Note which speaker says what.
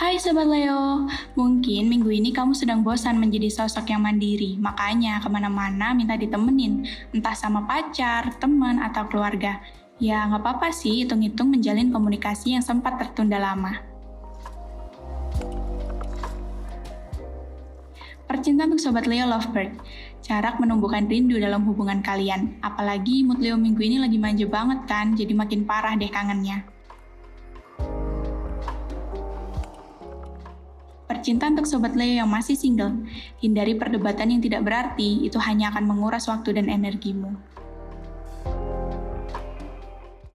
Speaker 1: Hai Sobat Leo, mungkin minggu ini kamu sedang bosan menjadi sosok yang mandiri, makanya ke mana-mana minta ditemenin, entah sama pacar, teman, atau keluarga. Ya nggak apa-apa sih, hitung-hitung menjalin komunikasi yang sempat tertunda lama. Percintaan untuk Sobat Leo Lovebird, jarak menumbuhkan rindu dalam hubungan kalian. Apalagi mood Leo minggu ini lagi manja banget kan, jadi makin parah deh kangennya. Percintaan untuk Sobat Leo yang masih single, hindari perdebatan yang tidak berarti, itu hanya akan menguras waktu dan energimu.